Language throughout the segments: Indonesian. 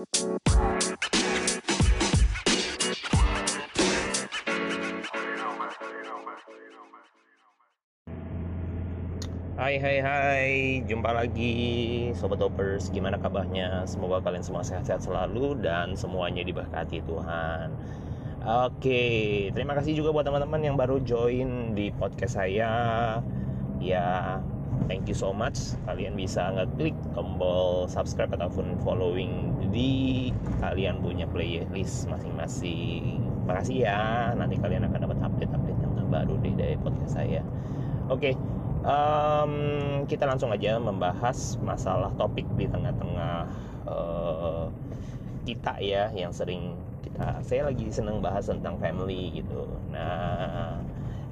Hai hai hai, jumpa lagi Sobat Hoppers Gimana kabarnya? Semoga kalian semua sehat-sehat selalu Dan semuanya diberkati Tuhan. Oke, terima kasih juga buat teman-teman yang baru join di podcast saya. Ya, thank you so much. Kalian bisa ngeklik tombol subscribe ataupun following Di kalian punya playlist masing-masing. Makasih ya, nanti kalian akan dapat update-update yang terbaru deh dari podcast saya. Oke, um, kita langsung aja membahas masalah topik di tengah-tengah uh, kita ya yang sering kita saya lagi seneng bahas tentang family gitu. Nah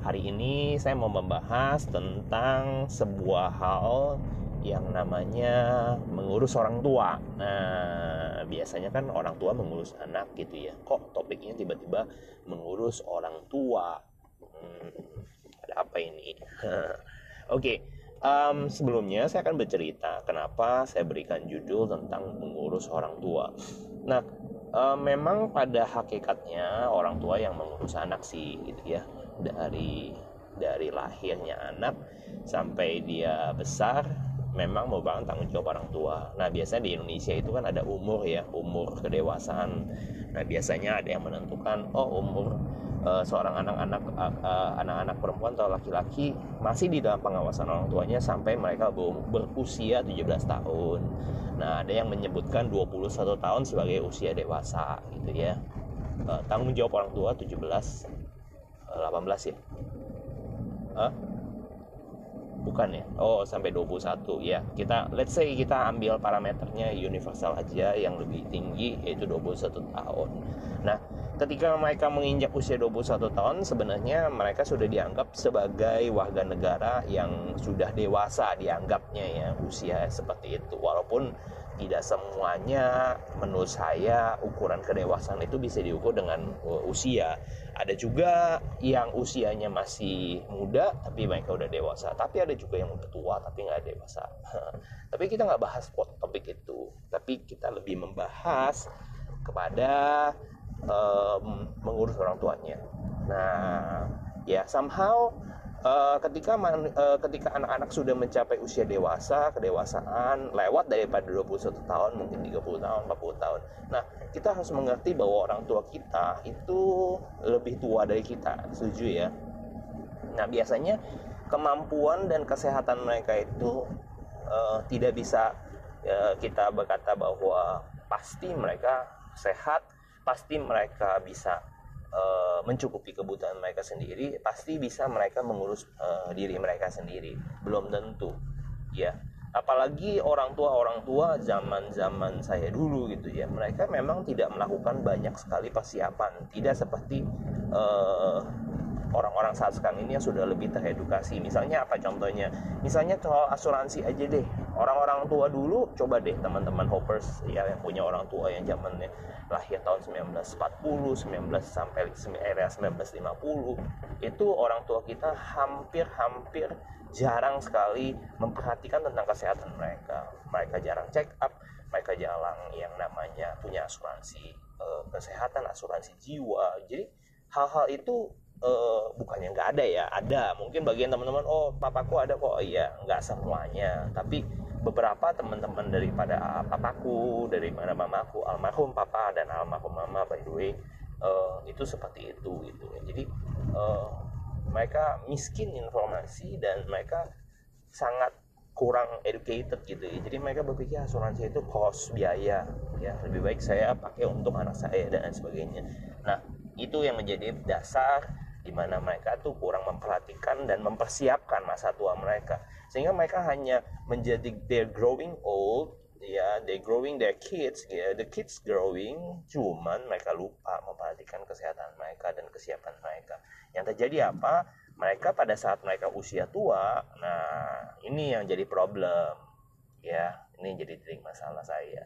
hari ini saya mau membahas tentang sebuah hal yang namanya mengurus orang tua. Nah biasanya kan orang tua mengurus anak gitu ya. Kok topiknya tiba-tiba mengurus orang tua? Hmm, ada apa ini? Oke okay. um, sebelumnya saya akan bercerita kenapa saya berikan judul tentang mengurus orang tua. Nah um, memang pada hakikatnya orang tua yang mengurus anak sih gitu ya dari dari lahirnya anak sampai dia besar memang merupakan tanggung jawab orang tua. Nah, biasanya di Indonesia itu kan ada umur ya, umur kedewasaan. Nah, biasanya ada yang menentukan oh umur uh, seorang anak-anak uh, anak-anak perempuan atau laki-laki masih di dalam pengawasan orang tuanya sampai mereka berusia 17 tahun. Nah, ada yang menyebutkan 21 tahun sebagai usia dewasa gitu ya. Uh, tanggung jawab orang tua 17 uh, 18 ya. Hah? bukan ya oh sampai 21 ya kita let's say kita ambil parameternya universal aja yang lebih tinggi yaitu 21 tahun nah ketika mereka menginjak usia 21 tahun sebenarnya mereka sudah dianggap sebagai warga negara yang sudah dewasa dianggapnya ya usia seperti itu walaupun tidak semuanya menurut saya ukuran kedewasaan itu bisa diukur dengan uh, usia. Ada juga yang usianya masih muda tapi mereka udah dewasa. Tapi ada juga yang udah tua tapi nggak dewasa. Tapi kita nggak bahas topik itu. Tapi kita lebih membahas kepada um, mengurus orang tuanya. Nah ya somehow Uh, ketika man, uh, ketika anak-anak sudah mencapai usia dewasa, kedewasaan, lewat daripada 21 tahun, mungkin 30 tahun, 40 tahun. Nah, kita harus mengerti bahwa orang tua kita itu lebih tua dari kita, setuju ya? Nah, biasanya kemampuan dan kesehatan mereka itu uh, tidak bisa uh, kita berkata bahwa pasti mereka sehat, pasti mereka bisa uh, mencukupi kebutuhan mereka sendiri pasti bisa mereka mengurus uh, diri mereka sendiri. Belum tentu ya. Apalagi orang tua orang tua zaman zaman saya dulu gitu ya mereka memang tidak melakukan banyak sekali persiapan. Tidak seperti uh, orang-orang saat sekarang ini yang sudah lebih teredukasi. Misalnya apa contohnya? Misalnya soal asuransi aja deh. Orang-orang tua dulu coba deh teman-teman hoppers ya yang punya orang tua yang zamannya lahir tahun 1940, 19 sampai era 1950 itu orang tua kita hampir-hampir jarang sekali memperhatikan tentang kesehatan mereka. Mereka jarang check up, mereka jarang yang namanya punya asuransi eh, kesehatan, asuransi jiwa. Jadi hal-hal itu uh, bukannya nggak ada ya ada. Mungkin bagian teman-teman oh papaku ada kok. Iya nggak semuanya. Tapi beberapa teman-teman daripada papaku daripada mamaku almarhum papa dan almarhum mama by the way uh, itu seperti itu gitu. Jadi uh, mereka miskin informasi dan mereka sangat kurang educated gitu ya. Jadi mereka berpikir asuransi itu cost biaya ya. Lebih baik saya pakai untuk anak saya dan sebagainya. Nah itu yang menjadi dasar di mana mereka tuh kurang memperhatikan dan mempersiapkan masa tua mereka. Sehingga mereka hanya menjadi they're growing old ya they growing their kids ya the kids growing cuman mereka lupa memperhatikan kesehatan mereka dan kesiapan mereka. Yang terjadi apa? Mereka pada saat mereka usia tua nah ini yang jadi problem ya ini jadi titik masalah saya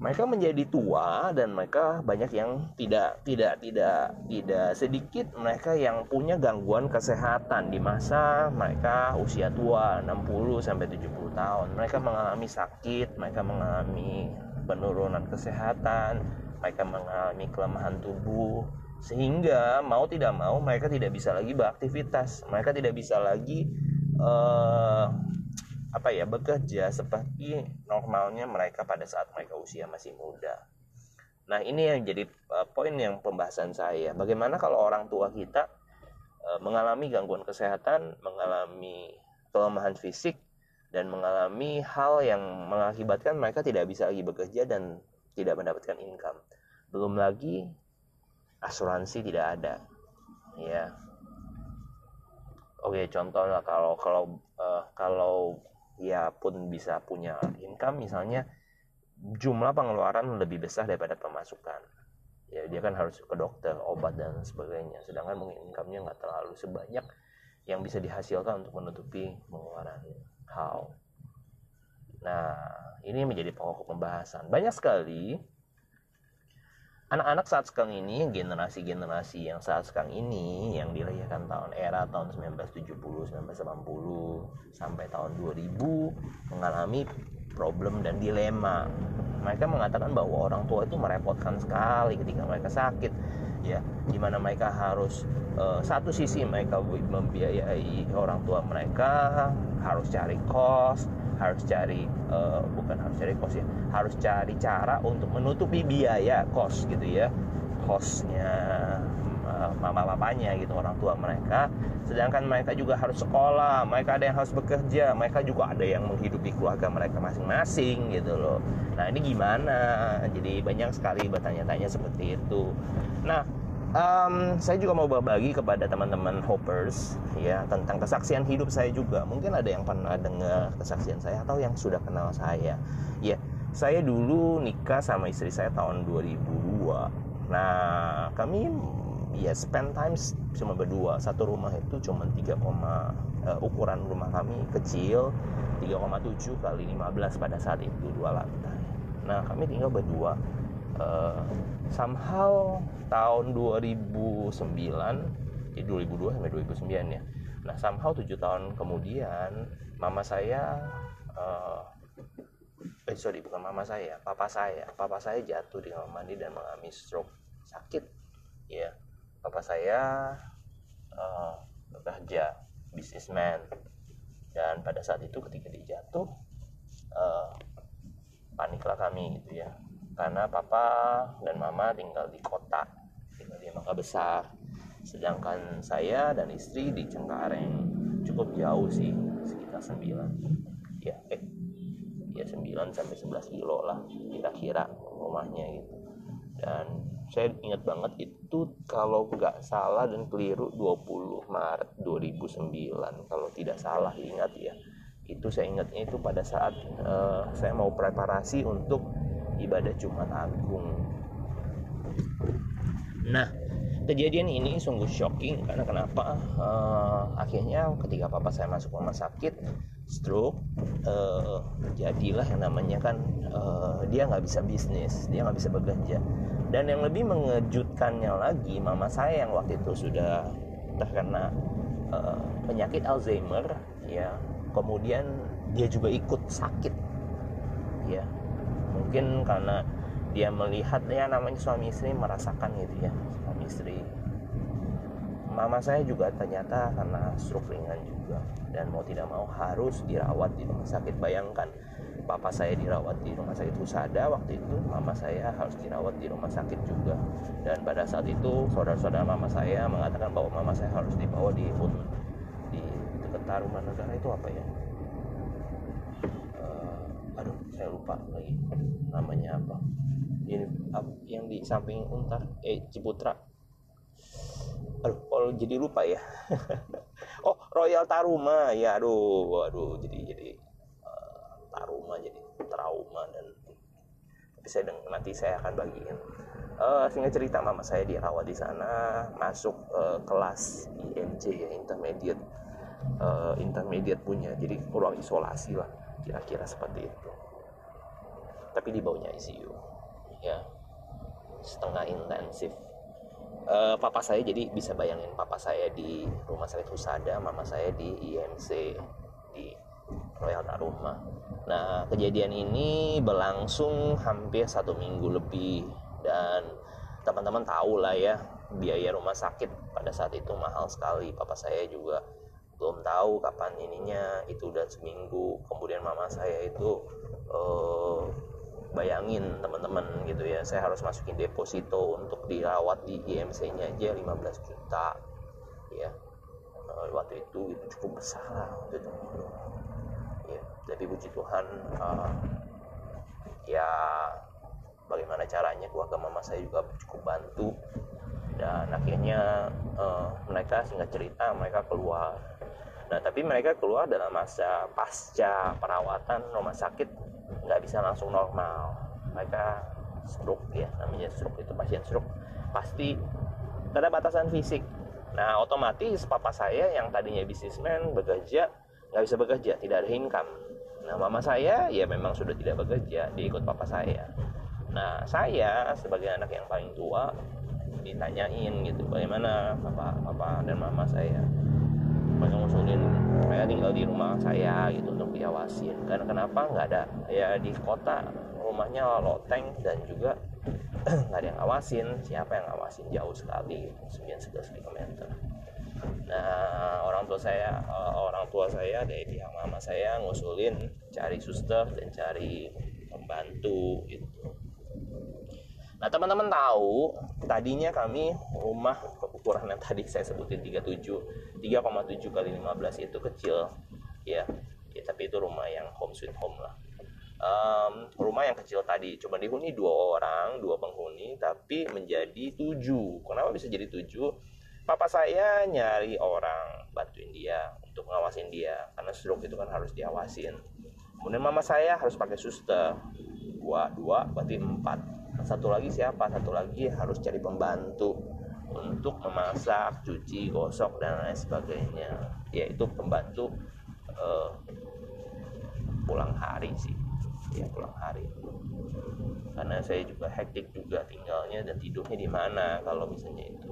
mereka menjadi tua dan mereka banyak yang tidak tidak tidak tidak sedikit mereka yang punya gangguan kesehatan di masa mereka usia tua 60 sampai 70 tahun. Mereka mengalami sakit, mereka mengalami penurunan kesehatan mereka mengalami kelemahan tubuh sehingga mau tidak mau mereka tidak bisa lagi beraktivitas mereka tidak bisa lagi uh, apa ya bekerja seperti normalnya mereka pada saat mereka usia masih muda. Nah ini yang jadi uh, poin yang pembahasan saya. Bagaimana kalau orang tua kita uh, mengalami gangguan kesehatan mengalami kelemahan fisik dan mengalami hal yang mengakibatkan mereka tidak bisa lagi bekerja dan tidak mendapatkan income? Belum lagi asuransi tidak ada. Ya oke contoh lah kalau kalau uh, kalau ya pun bisa punya income misalnya jumlah pengeluaran lebih besar daripada pemasukan. Ya dia kan harus ke dokter obat dan sebagainya. Sedangkan mungkin income-nya nggak terlalu sebanyak yang bisa dihasilkan untuk menutupi pengeluaran. How? Nah ini menjadi pokok pembahasan. Banyak sekali anak-anak saat sekarang ini generasi-generasi yang saat sekarang ini yang dilahirkan tahun era tahun 1970 1980 sampai tahun 2000 mengalami problem dan dilema. Mereka mengatakan bahwa orang tua itu merepotkan sekali ketika mereka sakit ya. Di mana mereka harus uh, satu sisi mereka membiayai orang tua mereka harus cari kos harus cari uh, bukan harus cari kos ya harus cari cara untuk menutupi biaya kos gitu ya kosnya mama bapaknya gitu orang tua mereka. Sedangkan mereka juga harus sekolah mereka ada yang harus bekerja mereka juga ada yang menghidupi keluarga mereka masing-masing gitu loh. Nah ini gimana? Jadi banyak sekali bertanya-tanya seperti itu. Nah um, saya juga mau berbagi kepada teman-teman hoppers ya tentang kesaksian hidup saya juga. Mungkin ada yang pernah dengar kesaksian saya atau yang sudah kenal saya. Ya saya dulu nikah sama istri saya tahun 2002 nah kami ya spend time cuma berdua. Satu rumah itu cuma 3, uh, ukuran rumah kami kecil 3,7 kali 15 pada saat itu dua lantai. Nah kami tinggal berdua. Uh, somehow tahun 2009 jadi 2002 sampai 2009 ya. Nah somehow 7 tahun kemudian mama saya uh, eh sorry bukan mama saya papa saya. Papa saya jatuh di kamar mandi dan mengalami stroke. Sakit. Ya papa saya uh, bekerja bisnismen dan pada saat itu ketika dia jatuh uh, paniklah kami gitu ya. Karena papa dan mama tinggal di kota tinggal di Mangga Besar. Sedangkan saya dan istri di Cengkareng. Cukup jauh sih sekitar 9 ya eh ya 9 sampai 11 kilo lah kira-kira rumahnya gitu. Dan saya ingat banget itu kalau nggak salah dan keliru 20 Maret 2009 kalau tidak salah ingat ya itu saya ingatnya itu pada saat uh, saya mau preparasi untuk ibadah Jumat Agung. Nah, kejadian ini sungguh shocking karena kenapa? Uh, akhirnya ketika papa saya masuk rumah sakit, stroke, uh, jadilah yang namanya kan uh, dia nggak bisa bisnis, dia nggak bisa bekerja. Dan yang lebih mengejutkannya lagi, mama saya yang waktu itu sudah terkena uh, penyakit Alzheimer, ya, kemudian dia juga ikut sakit, ya, mungkin karena dia melihat ya namanya suami istri merasakan gitu ya istri. Mama saya juga ternyata karena stroke ringan juga dan mau tidak mau harus dirawat di rumah sakit. Bayangkan papa saya dirawat di rumah sakit Husada waktu itu mama saya harus dirawat di rumah sakit juga. Dan pada saat itu saudara-saudara mama saya mengatakan bahwa mama saya harus dibawa di di dekat Taruman Negara. Itu apa ya? Aduh saya lupa lagi. Namanya apa? Ini yang di samping Untar eh Ciputra aduh kalau jadi lupa ya. Oh Royal Taruma. Ya aduh aduh jadi jadi uh, Taruma jadi trauma dan tapi saya nanti saya akan bagiin. Uh, sehingga cerita mama saya dirawat di sana masuk uh, kelas IMC ya intermediate uh, intermediate punya. Jadi ruang isolasi lah kira-kira seperti itu. Tapi di bawahnya ICU ya. Setengah intensif uh, papa saya jadi bisa bayangin papa saya di rumah sakit Husada mama saya di IMC di Royal Taruma nah kejadian ini berlangsung hampir satu minggu lebih. Dan teman-teman tahu lah ya biaya rumah sakit pada saat itu mahal sekali. Papa saya juga belum tahu kapan ininya itu udah seminggu. Kemudian mama saya itu uh, bayangin teman-teman gitu ya. Saya harus masukin deposito untuk dirawat di IMC nya aja 15 juta ya. Uh, waktu itu itu cukup besar lah ya tapi puji Tuhan uh, ya bagaimana caranya keluarga mama saya juga cukup bantu. Dan akhirnya uh, mereka singkat cerita mereka keluar. Nah tapi mereka keluar dalam masa pasca perawatan rumah sakit nggak bisa langsung normal. Mereka stroke ya namanya stroke itu pasien stroke pasti ada batasan fisik. Nah otomatis papa saya yang tadinya bisnismen bekerja nggak bisa bekerja tidak ada income. Nah mama saya ya memang sudah tidak bekerja dia ikut papa saya. Nah saya sebagai anak yang paling tua ditanyain gitu bagaimana papa papa dan mama saya mereka ngusulin saya tinggal di rumah saya gitu untuk diawasin. Karena kenapa? Nggak ada ya di kota rumahnya loteng dan juga nggak ada yang ngawasin. Siapa yang ngawasin? Jauh sekali 9-11 km nah orang tua saya eh, orang tua saya dari pihak mama saya ngusulin cari suster dan cari pembantu gitu Nah teman-teman tahu tadinya kami rumah ukuran yang tadi saya sebutin 37 3,7 kali 15 itu kecil. Ya ya tapi itu rumah yang home sweet home lah. Um, rumah yang kecil tadi cuma dihuni dua orang dua penghuni tapi menjadi tujuh. Kenapa bisa jadi tujuh? Papa saya nyari orang bantuin dia untuk ngawasin dia karena stroke itu kan harus diawasin. Kemudian mama saya harus pakai suster. Dua dua berarti empat satu lagi siapa? Satu lagi harus cari pembantu untuk memasak cuci gosok dan lain sebagainya. Yaitu pembantu uh, pulang hari sih. Ya pulang hari. Karena saya juga hektik juga tinggalnya dan tidurnya di mana kalau misalnya itu.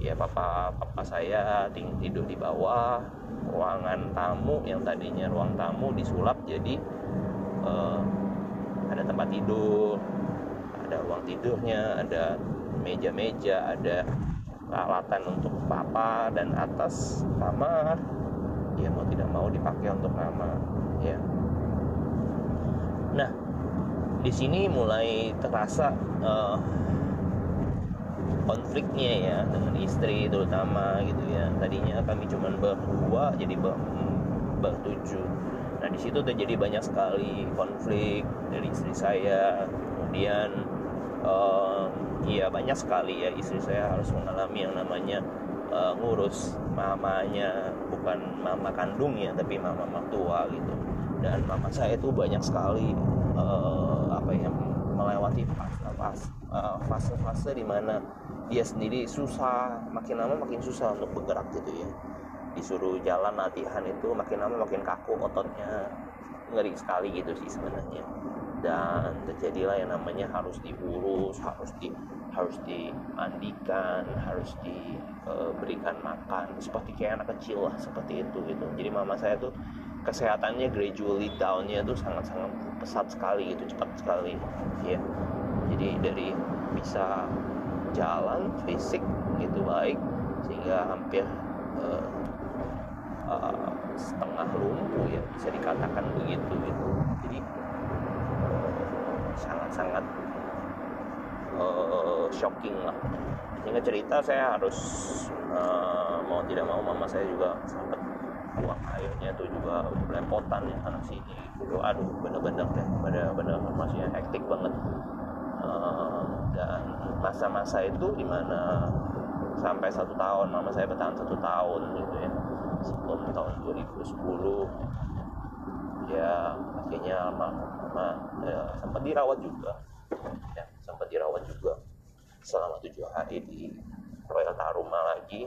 Ya papa papa saya tidur di bawah ruangan tamu yang tadinya ruang tamu disulap jadi uh, ada tempat tidur ada ruang tidurnya ada meja-meja ada peralatan untuk papa dan atas kamar ya mau tidak mau dipakai untuk mama ya. Nah di sini mulai terasa uh, konfliknya ya dengan istri terutama gitu ya. Tadinya kami cuma berdua jadi ber, bertujuh. Nah di situ terjadi banyak sekali konflik dari istri saya kemudian uh, ya banyak sekali ya istri saya harus mengalami yang namanya uh, ngurus mamanya bukan mama kandungnya tapi mama mertua gitu. Dan mama saya itu banyak sekali uh, apa ya melewati fase fase fase di mana dia sendiri susah makin lama makin susah untuk bergerak gitu ya. Disuruh jalan latihan itu makin lama makin kaku ototnya. Ngeri sekali gitu sih sebenarnya dan terjadilah yang namanya harus diurus harus di harus dimandikan harus diberikan e, makan. Seperti kayak anak kecil lah seperti itu gitu. Jadi mama saya tuh kesehatannya gradually downnya tuh sangat-sangat pesat sekali gitu cepat sekali. Ya jadi dari bisa jalan fisik gitu baik sehingga hampir uh, uh, setengah lumpuh ya bisa dikatakan begitu gitu. Jadi sangat-sangat uh, shocking lah. Sehingga cerita saya harus uh, mau tidak mau mama saya juga sempat buang airnya tuh juga belepotan ya anak sini. Gitu aduh bener-bener deh. Bener-bener masih hektik banget. Uh, dan masa-masa itu di mana sampai satu tahun mama saya bertahan satu tahun gitu ya. Sebelum tahun 2010 ya akhirnya nah ya, sempat dirawat juga. Ya sempat dirawat juga selama tujuh hari di Royal Taruma lagi.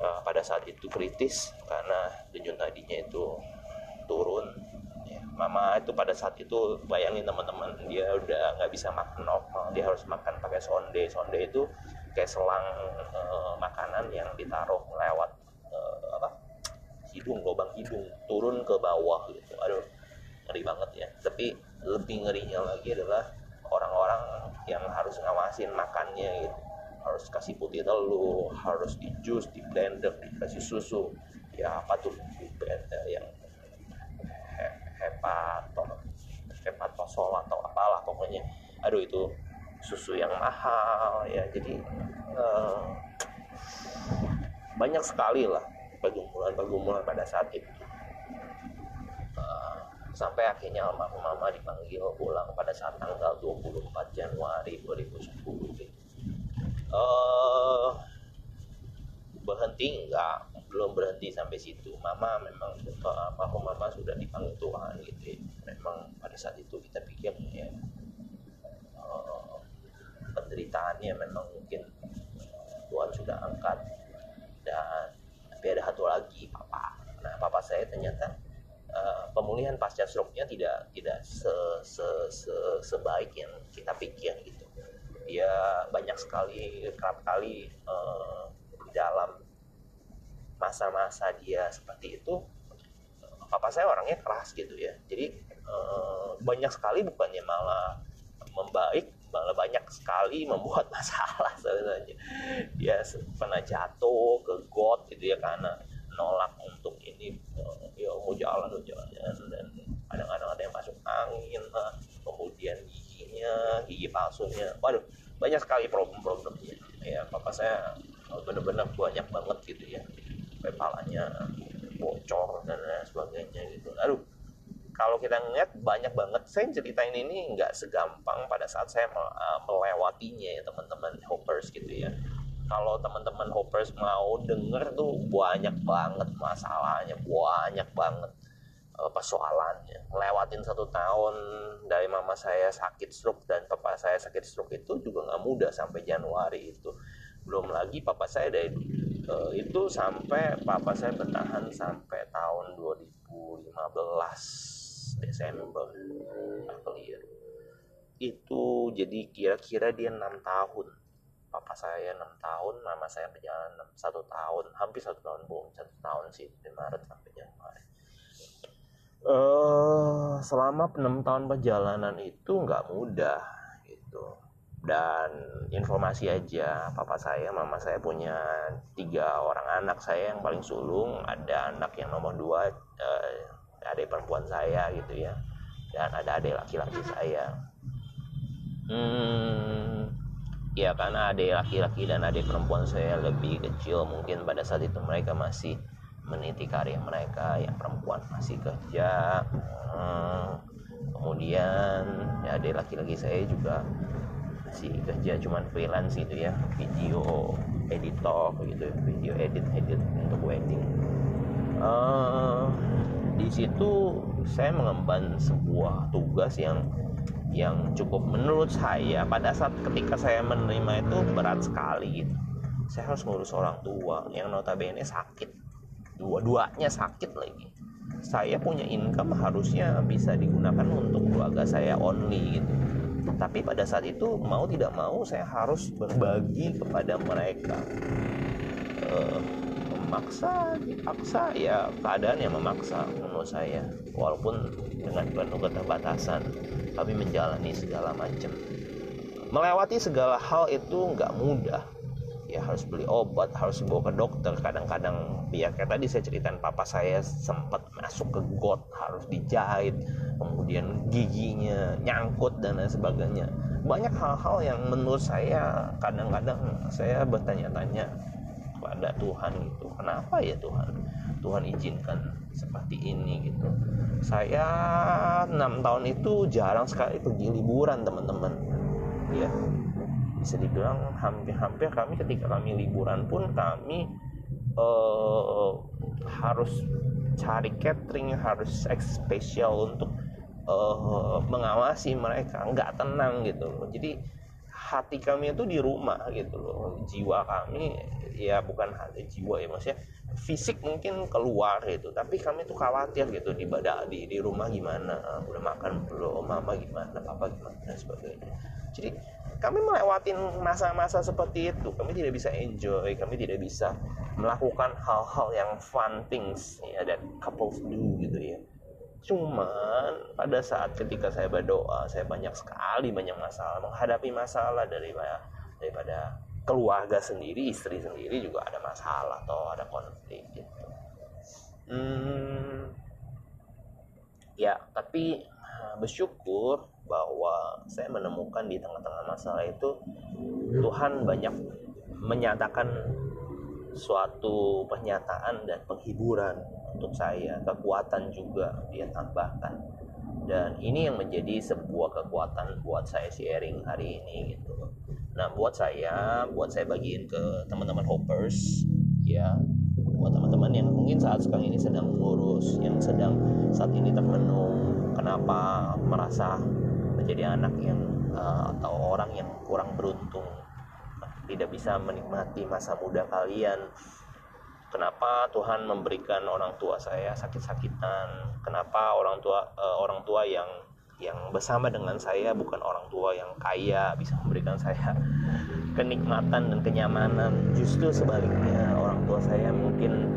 Nah, pada saat itu kritis karena denyut nadinya itu turun. Ya, mama itu pada saat itu bayangin teman-teman dia udah nggak bisa makan normal. Dia harus makan pakai sonde. Sonde itu kayak selang uh, makanan yang ditaruh lewat uh, hidung lubang hidung turun ke bawah gitu. Aduh ngeri banget ya. Tapi lebih ngerinya lagi adalah orang-orang yang harus ngawasin makannya gitu. Harus kasih putih telur harus di jus di blender dikasih susu. Ya apa tuh? Blender yang he, hepato hepatosol atau apalah pokoknya. Aduh itu susu yang mahal ya. Jadi uh, banyak sekali lah pergumulan-pergumulan pada saat itu uh, sampai akhirnya almarhum mama dipanggil pulang pada saat tanggal 24 Januari 2010 gitu. uh, berhenti enggak belum berhenti sampai situ mama memang almarhum mama sudah dipanggil Tuhan gitu ya. memang pada saat itu kita pikir ya uh, penderitaannya memang mungkin Tuhan sudah angkat dan tapi ada satu lagi papa nah papa saya ternyata uh, pemulihan pasca stroke-nya tidak tidak se, se, se, sebaik yang kita pikir gitu. Dia banyak sekali kerap kali uh, dalam masa-masa dia seperti itu papa saya orangnya keras gitu ya. Jadi uh, banyak sekali bukannya malah membaik malah banyak sekali membuat masalah sebenarnya. Dia pernah jatuh ke got gitu ya karena nolak untuk ini eh, ya mau jalan mau jalan. Dan kadang-kadang ada yang masuk angin lah kemudian giginya gigi palsunya. Waduh banyak sekali problem-problemnya ya papa saya benar-benar banyak banget gitu ya. Kepalanya bocor dan lain sebagainya gitu. Aduh kalau kita ngeliat banyak banget saya ceritain ini nggak segampang pada saat saya uh, melewatinya ya teman-teman hoppers gitu ya kalau teman-teman hoppers mau denger tuh banyak banget masalahnya banyak banget uh, persoalannya. Melewatin satu tahun dari mama saya sakit stroke dan papa saya sakit stroke itu juga nggak mudah sampai Januari itu. Belum lagi papa saya dari uh, itu sampai papa saya bertahan sampai tahun 2015 Desember itu jadi kira-kira dia enam tahun papa saya enam tahun mama saya berjalan satu tahun hampir satu tahun belum satu tahun sih dari Maret sampai Januari. Uh, selama enam tahun perjalanan itu nggak mudah gitu. Dan informasi aja papa saya mama saya punya tiga orang anak. Saya yang paling sulung ada anak yang nomor dua uh, adik perempuan saya gitu ya. Dan ada adik laki-laki saya. Hmm ya karena adik laki-laki dan adik perempuan saya lebih kecil mungkin pada saat itu mereka masih meniti karya mereka. Yang perempuan masih kerja hmm, kemudian ya adik laki-laki saya juga masih kerja cuman freelance gitu ya. Video editor gitu video edit edit untuk wedding. Uh, di situ saya mengemban sebuah tugas yang yang cukup menurut saya pada saat ketika saya menerima itu berat sekali gitu. Saya harus ngurus orang tua yang notabene sakit. Dua-duanya sakit lagi. Saya punya income harusnya bisa digunakan untuk keluarga saya only gitu. Tapi pada saat itu mau tidak mau saya harus berbagi kepada mereka. Uh, memaksa dipaksa ya keadaan yang memaksa menurut saya walaupun dengan penuh keterbatasan kami menjalani segala macam. Melewati segala hal itu nggak mudah. Ya harus beli obat harus bawa ke dokter. Kadang-kadang ya kayak tadi saya ceritain papa saya sempat masuk ke got harus dijahit kemudian giginya nyangkut dan lain sebagainya. Banyak hal-hal yang menurut saya kadang-kadang saya bertanya-tanya kepada Tuhan gitu kenapa ya Tuhan Tuhan izinkan seperti ini gitu. Saya enam tahun itu jarang sekali pergi liburan teman-teman. Ya bisa dibilang hampir-hampir kami ketika kami liburan pun kami uh, harus cari catering harus spesial untuk uh, mengawasi mereka. Nggak tenang gitu. Jadi hati kami itu di rumah gitu loh. Jiwa kami ya bukan hati jiwa ya maksudnya fisik mungkin keluar gitu. Tapi kami tuh khawatir gitu di badak di di rumah gimana udah makan belum? Mama gimana? Papa gimana? Dan sebagainya. Jadi kami melewati masa-masa seperti itu. Kami tidak bisa enjoy kami tidak bisa melakukan hal-hal yang fun things ya dan couples do gitu ya. Cuman pada saat ketika saya berdoa saya banyak sekali banyak masalah menghadapi masalah daripada daripada keluarga sendiri istri sendiri juga ada masalah atau ada konflik gitu. Hmm, ya tapi eh, bersyukur bahwa saya menemukan di tengah-tengah masalah itu Tuhan banyak menyatakan suatu pernyataan dan penghiburan untuk saya kekuatan juga dia tambahkan dan ini yang menjadi sebuah kekuatan buat saya sharing hari ini gitu nah buat saya buat saya bagiin ke teman-teman hoppers ya. Buat teman-teman yang mungkin saat sekarang ini sedang mengurus yang sedang saat ini termenung kenapa merasa menjadi anak yang uh, atau orang yang kurang beruntung tidak bisa menikmati masa muda kalian kenapa Tuhan memberikan orang tua saya sakit-sakitan? Kenapa orang tua uh, orang tua yang yang bersama dengan saya bukan orang tua yang kaya bisa memberikan saya kenikmatan dan kenyamanan? Justru sebaliknya orang tua saya mungkin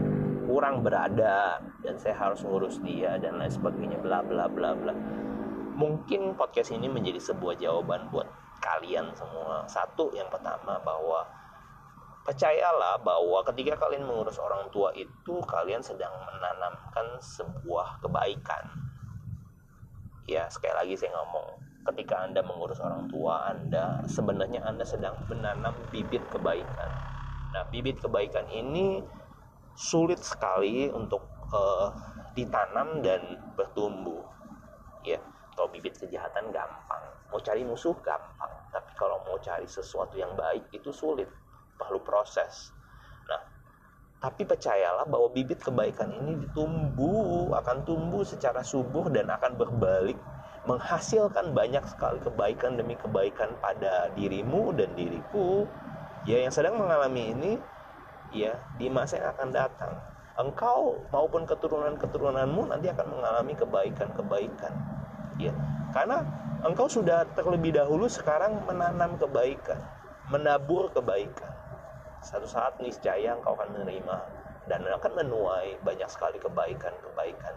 kurang berada dan saya harus ngurus dia dan lain sebagainya bla bla bla bla. Mungkin podcast ini menjadi sebuah jawaban buat kalian semua. Satu yang pertama bahwa percayalah bahwa ketika kalian mengurus orang tua itu kalian sedang menanamkan sebuah kebaikan. Ya, sekali lagi saya ngomong, ketika Anda mengurus orang tua Anda, sebenarnya Anda sedang menanam bibit kebaikan. Nah, bibit kebaikan ini sulit sekali untuk uh, ditanam dan bertumbuh. Ya, kalau bibit kejahatan gampang mau cari musuh gampang tapi kalau mau cari sesuatu yang baik itu sulit perlu proses. Nah tapi percayalah bahwa bibit kebaikan ini ditumbuh akan tumbuh secara subur dan akan berbalik menghasilkan banyak sekali kebaikan demi kebaikan pada dirimu dan diriku. Ya yang sedang mengalami ini ya di masa yang akan datang engkau maupun keturunan-keturunanmu nanti akan mengalami kebaikan-kebaikan. Ya karena engkau sudah terlebih dahulu sekarang menanam kebaikan menabur kebaikan satu saat niscaya engkau akan menerima. Dan akan menuai banyak sekali kebaikan-kebaikan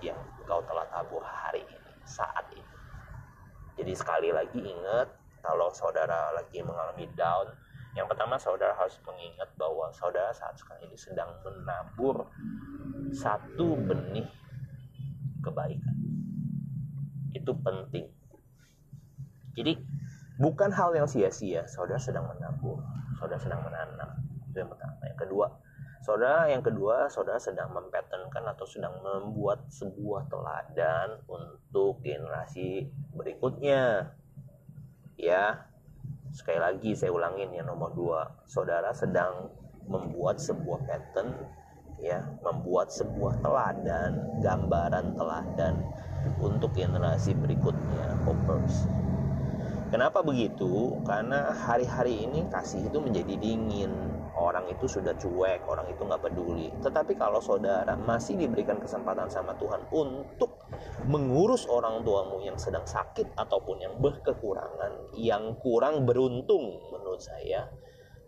yang engkau telah tabur hari ini saat ini. Jadi sekali lagi ingat kalau saudara lagi mengalami down yang pertama saudara harus mengingat bahwa saudara saat sekarang ini sedang menabur satu benih kebaikan. Itu penting. Jadi bukan hal yang sia-sia. Saudara sedang menabur saudara sedang menanam. Itu yang pertama. Yang kedua saudara yang kedua saudara sedang mempetenkan atau sedang membuat sebuah teladan untuk generasi berikutnya. Ya sekali lagi saya ulangin yang nomor dua. Saudara sedang membuat sebuah pattern ya membuat sebuah teladan gambaran teladan untuk generasi berikutnya. Hoppers kenapa begitu? Karena hari-hari ini kasih itu menjadi dingin. Orang itu sudah cuek orang itu nggak peduli. Tetapi kalau saudara masih diberikan kesempatan sama Tuhan untuk mengurus orang tuamu yang sedang sakit ataupun yang berkekurangan yang kurang beruntung menurut saya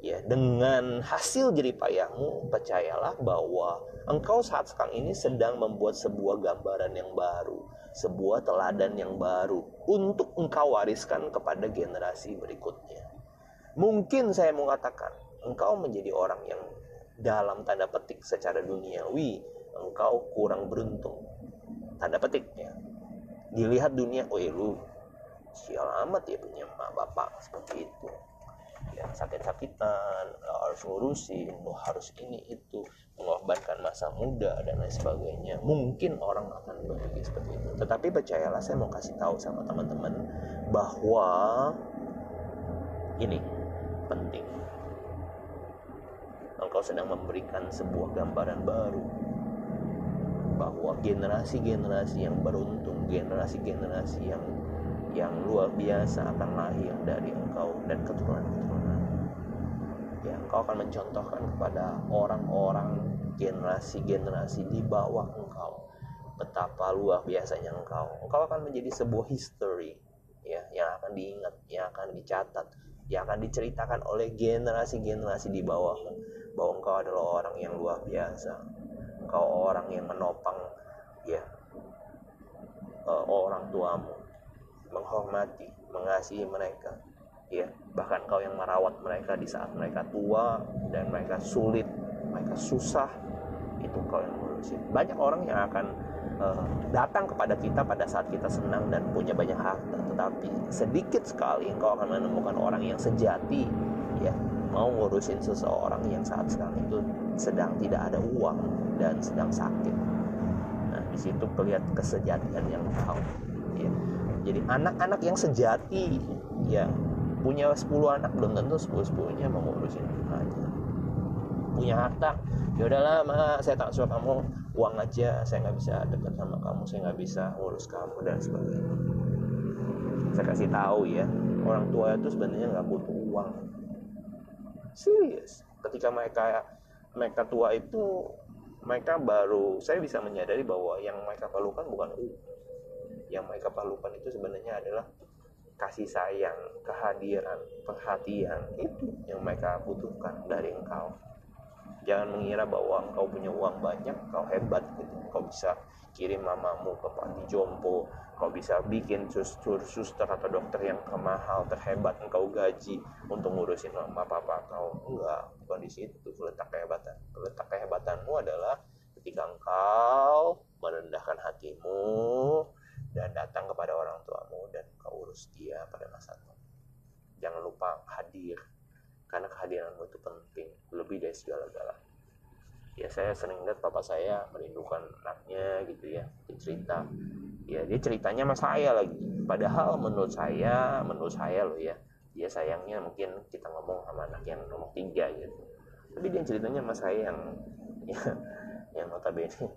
ya dengan hasil jerih payahmu percayalah bahwa engkau saat sekarang ini sedang membuat sebuah gambaran yang baru sebuah teladan yang baru untuk engkau wariskan kepada generasi berikutnya. Mungkin saya mau katakan engkau menjadi orang yang dalam tanda petik secara duniawi engkau kurang beruntung. Tanda petiknya dilihat dunia oh lu sial amat ya punya mak bapak seperti itu. Ya sakit-sakitan harus ngurusin harus ini itu mengorbankan masa muda dan lain sebagainya mungkin orang akan berpikir seperti itu. Tetapi percayalah saya mau kasih tahu sama teman-teman bahwa ini penting. Engkau sedang memberikan sebuah gambaran baru bahwa generasi-generasi yang beruntung generasi-generasi yang yang luar biasa akan lahir dari engkau dan keturunan-keturunan ya engkau akan mencontohkan kepada orang-orang generasi-generasi di bawah engkau. Betapa luar biasanya engkau. Engkau akan menjadi sebuah history ya yang akan diingat yang akan dicatat yang akan diceritakan oleh generasi-generasi di bawah. Bahwa engkau adalah orang yang luar biasa. Engkau orang yang menopang ya uh, orang tuamu. Menghormati mengasihi mereka ya bahkan kau yang merawat mereka di saat mereka tua dan mereka sulit mereka susah itu kau yang ngurusin. Banyak orang yang akan uh, datang kepada kita pada saat kita senang dan punya banyak harta. Tetapi sedikit sekali engkau akan menemukan orang yang sejati ya mau ngurusin seseorang yang saat sekarang itu sedang tidak ada uang dan sedang sakit. Nah di situ kelihatan kesejatian yang kau ya. Jadi anak-anak yang sejati ya punya 10 anak belum tentu 10 10 nya mau ngurusin aja punya harta ya udahlah ma saya tak suka kamu uang aja saya nggak bisa dekat sama kamu saya nggak bisa ngurus kamu dan sebagainya. Saya kasih tahu ya orang tua itu sebenarnya nggak butuh uang. Serius. Ketika mereka mereka tua itu mereka baru saya bisa menyadari bahwa yang mereka perlukan bukan uang. Yang mereka perlukan itu sebenarnya adalah kasih sayang, kehadiran, perhatian itu yang mereka butuhkan dari engkau. Jangan mengira bahwa engkau punya uang banyak, kau hebat gitu. Kau bisa kirim mamamu ke panti jompo, kau bisa bikin suster, suster atau dokter yang kemahal, terhebat engkau gaji untuk ngurusin mama papa kau. Enggak, bukan di situ letak kehebatan. Letak kehebatanmu adalah ketika engkau merendahkan hatimu, dan datang kepada orang tuamu dan kau urus dia pada masa itu. Jangan lupa hadir karena kehadiranmu itu penting lebih dari segala-gala. Ya saya sering lihat papa saya merindukan anaknya gitu ya, cerita. Ya dia ceritanya sama saya lagi. Padahal menurut saya, menurut saya loh ya, dia sayangnya mungkin kita ngomong sama anak yang nomor tiga gitu. Tapi dia ceritanya sama saya yang ya, yang notabene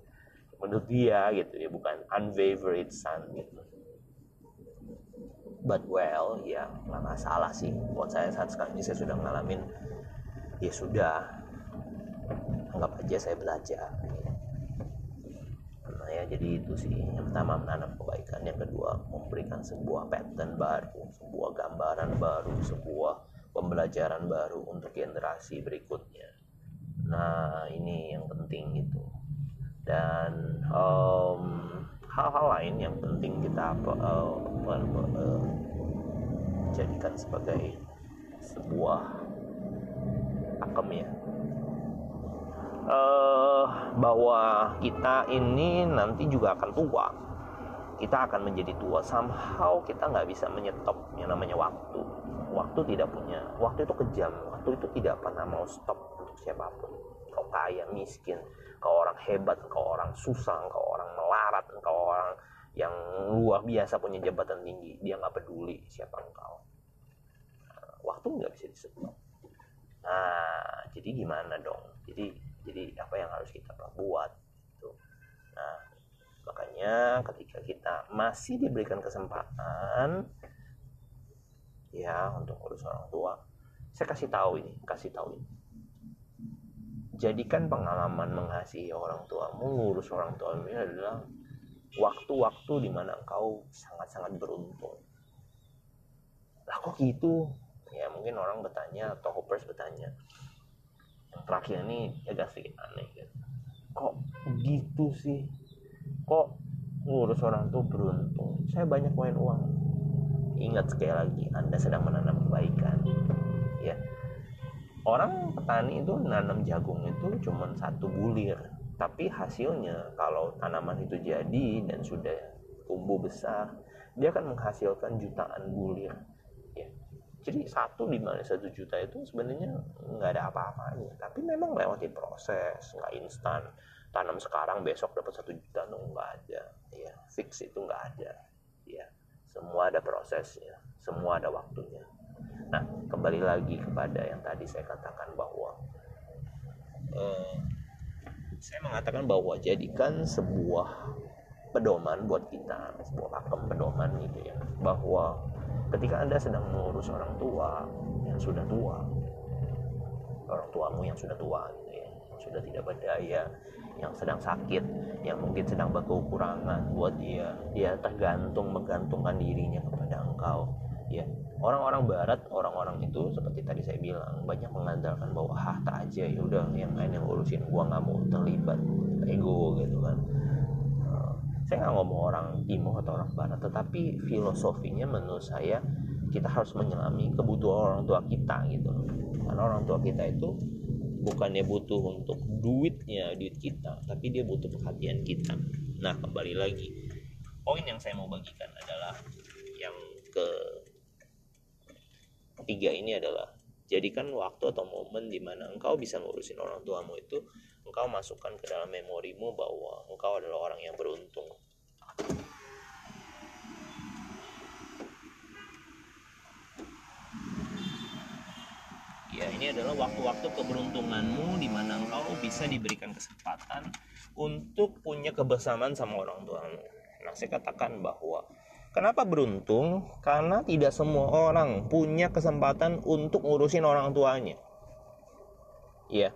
menurut dia gitu ya bukan unfavorite son gitu. But well ya nggak masalah sih. Buat saya saat sekarang ini saya sudah ngalamin ya sudah. Anggap aja saya belajar. Nah ya jadi itu sih. Yang pertama menanam kebaikan. Yang kedua memberikan sebuah pattern baru sebuah gambaran baru sebuah pembelajaran baru untuk generasi berikutnya. Nah ini yang penting gitu dan um, hal-hal lain yang penting kita uh, jadikan sebagai sebuah pakem ya. Uh, bahwa kita ini nanti juga akan tua. Kita akan menjadi tua. Somehow kita nggak bisa menyetop yang namanya waktu. Waktu tidak punya waktu itu kejam. Waktu itu tidak pernah mau stop untuk siapa pun. Kau kaya miskin engkau orang hebat, engkau orang susah, engkau orang melarat, engkau orang yang luar biasa punya jabatan tinggi, dia nggak peduli siapa engkau. Nah, waktu nggak bisa disebut. Nah, jadi gimana dong? Jadi jadi apa yang harus kita perbuat? Gitu. Nah, makanya ketika kita masih diberikan kesempatan ya untuk urus orang tua, saya kasih tahu ini, kasih tahu ini jadikan pengalaman mengasihi orang tuamu, ngurus orang tuamu ini adalah waktu-waktu di mana engkau sangat-sangat beruntung. Lah kok gitu? Ya mungkin orang bertanya atau hoppers bertanya. Yang terakhir ini agak sedikit aneh gitu. Kok gitu sih? Kok ngurus orang tuh beruntung? Saya banyak main uang. Ingat sekali lagi, Anda sedang menanam kebaikan. Ya, orang petani itu nanam jagung itu cuma satu bulir. Tapi hasilnya kalau tanaman itu jadi dan sudah tumbuh besar dia akan menghasilkan jutaan bulir. Ya. Jadi satu di mana satu juta itu sebenarnya nggak ada apa-apanya. Tapi memang lewati proses nggak instan. Tanam sekarang besok dapat satu juta no nggak ada. Ya fix itu nggak ada. Ya semua ada prosesnya semua ada waktunya Nah, kembali lagi kepada yang tadi saya katakan bahwa uh, saya mengatakan bahwa jadikan sebuah pedoman buat kita sebuah pakem pedoman gitu ya bahwa ketika anda sedang mengurus orang tua yang sudah tua orang tuamu yang sudah tua gitu ya yang sudah tidak berdaya yang sedang sakit yang mungkin sedang berkekurangan buat dia dia tergantung menggantungkan dirinya kepada engkau ya orang-orang barat orang-orang itu seperti tadi saya bilang banyak mengandalkan bahwa harta aja ya udah yang lain yang urusin gua nggak mau terlibat ego gitu kan. Eh, saya nggak ngomong orang timur atau orang barat tetapi filosofinya menurut saya kita harus menyelami kebutuhan orang tua kita gitu. Karena orang tua kita itu bukannya butuh untuk duitnya duit kita tapi dia butuh perhatian kita. Nah kembali lagi poin yang saya mau bagikan adalah yang ke ketiga ini adalah jadikan waktu atau momen di mana engkau bisa ngurusin orang tuamu itu engkau masukkan ke dalam memorimu bahwa engkau adalah orang yang beruntung ya ini adalah waktu-waktu keberuntunganmu di mana engkau bisa diberikan kesempatan untuk punya kebersamaan sama orang tuamu. Nah, saya katakan bahwa kenapa beruntung? Karena tidak semua orang punya kesempatan untuk ngurusin orang tuanya. Ya,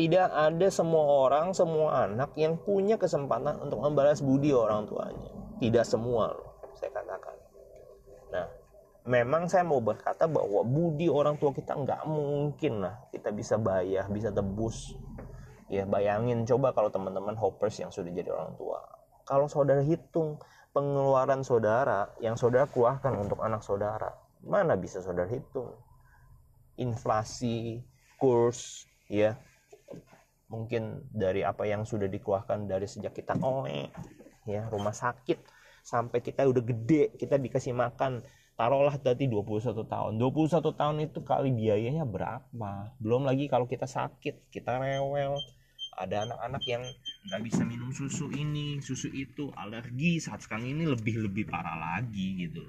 tidak ada semua orang, semua anak yang punya kesempatan untuk membalas budi orang tuanya. Tidak semua loh, saya katakan. Nah, memang saya mau berkata bahwa budi orang tua kita nggak mungkin lah kita bisa bayar bisa tebus ya bayangin coba kalau teman-teman hoppers yang sudah jadi orang tua kalau saudara hitung pengeluaran saudara yang saudara keluarkan untuk anak saudara. Mana bisa saudara hitung? Inflasi kurs ya. Mungkin dari apa yang sudah dikeluarkan dari sejak kita oe ya rumah sakit sampai kita udah gede kita dikasih makan taruhlah tadi 21 tahun. 21 tahun itu kali biayanya berapa? Belum lagi kalau kita sakit kita rewel. Ada anak-anak yang nggak bisa minum susu ini susu itu. Alergi saat sekarang ini lebih lebih parah lagi gitu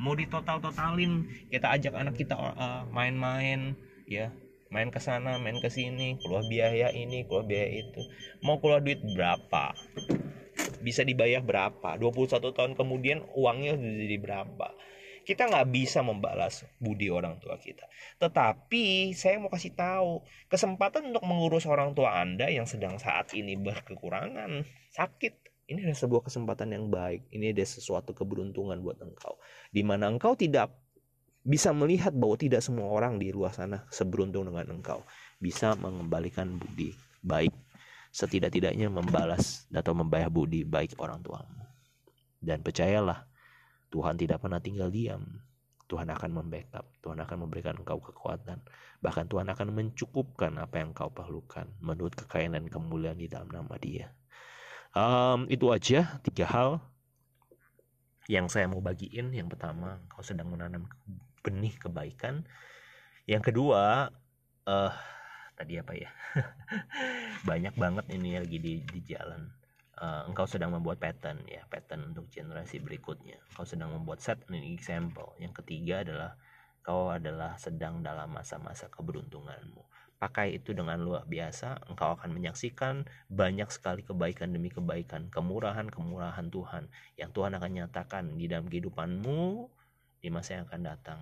mau ditotal totalin kita ajak anak kita uh, main-main ya. Main ke sana main ke sini keluar biaya ini keluar biaya itu. Mau keluar duit berapa? Bisa dibayar berapa? 21 tahun kemudian uangnya jadi berapa kita nggak bisa membalas budi orang tua kita. Tetapi saya mau kasih tahu, kesempatan untuk mengurus orang tua Anda yang sedang saat ini berkekurangan, sakit, ini adalah sebuah kesempatan yang baik. Ini ada sesuatu keberuntungan buat engkau. Di mana engkau tidak bisa melihat bahwa tidak semua orang di luar sana seberuntung dengan engkau. Bisa mengembalikan budi baik. Setidak-tidaknya membalas atau membayar budi baik orang tuamu. Dan percayalah, Tuhan tidak pernah tinggal diam. Tuhan akan membackup, Tuhan akan memberikan engkau kekuatan, bahkan Tuhan akan mencukupkan apa yang engkau perlukan menurut kekayaan dan kemuliaan di dalam nama Dia. Um, itu aja tiga hal yang saya mau bagiin. Yang pertama, engkau sedang menanam benih kebaikan. Yang kedua, uh, tadi apa ya? Banyak banget ini lagi di di jalan uh, engkau sedang membuat pattern ya pattern untuk generasi berikutnya. Engkau sedang membuat set an example. Yang ketiga adalah kau adalah sedang dalam masa-masa keberuntunganmu. Pakai itu dengan luar biasa engkau akan menyaksikan banyak sekali kebaikan demi kebaikan kemurahan-kemurahan Tuhan yang Tuhan akan nyatakan di dalam kehidupanmu di masa yang akan datang.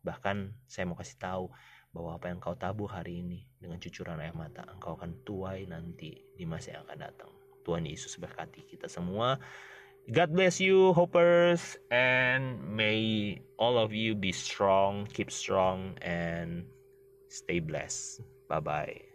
Bahkan saya mau kasih tahu bahwa apa yang kau tabur hari ini dengan cucuran air mata engkau akan tuai nanti di masa yang akan datang Tuhan Yesus berkati kita semua. God bless you, hoppers, and may all of you be strong, keep strong, and stay blessed. Bye bye.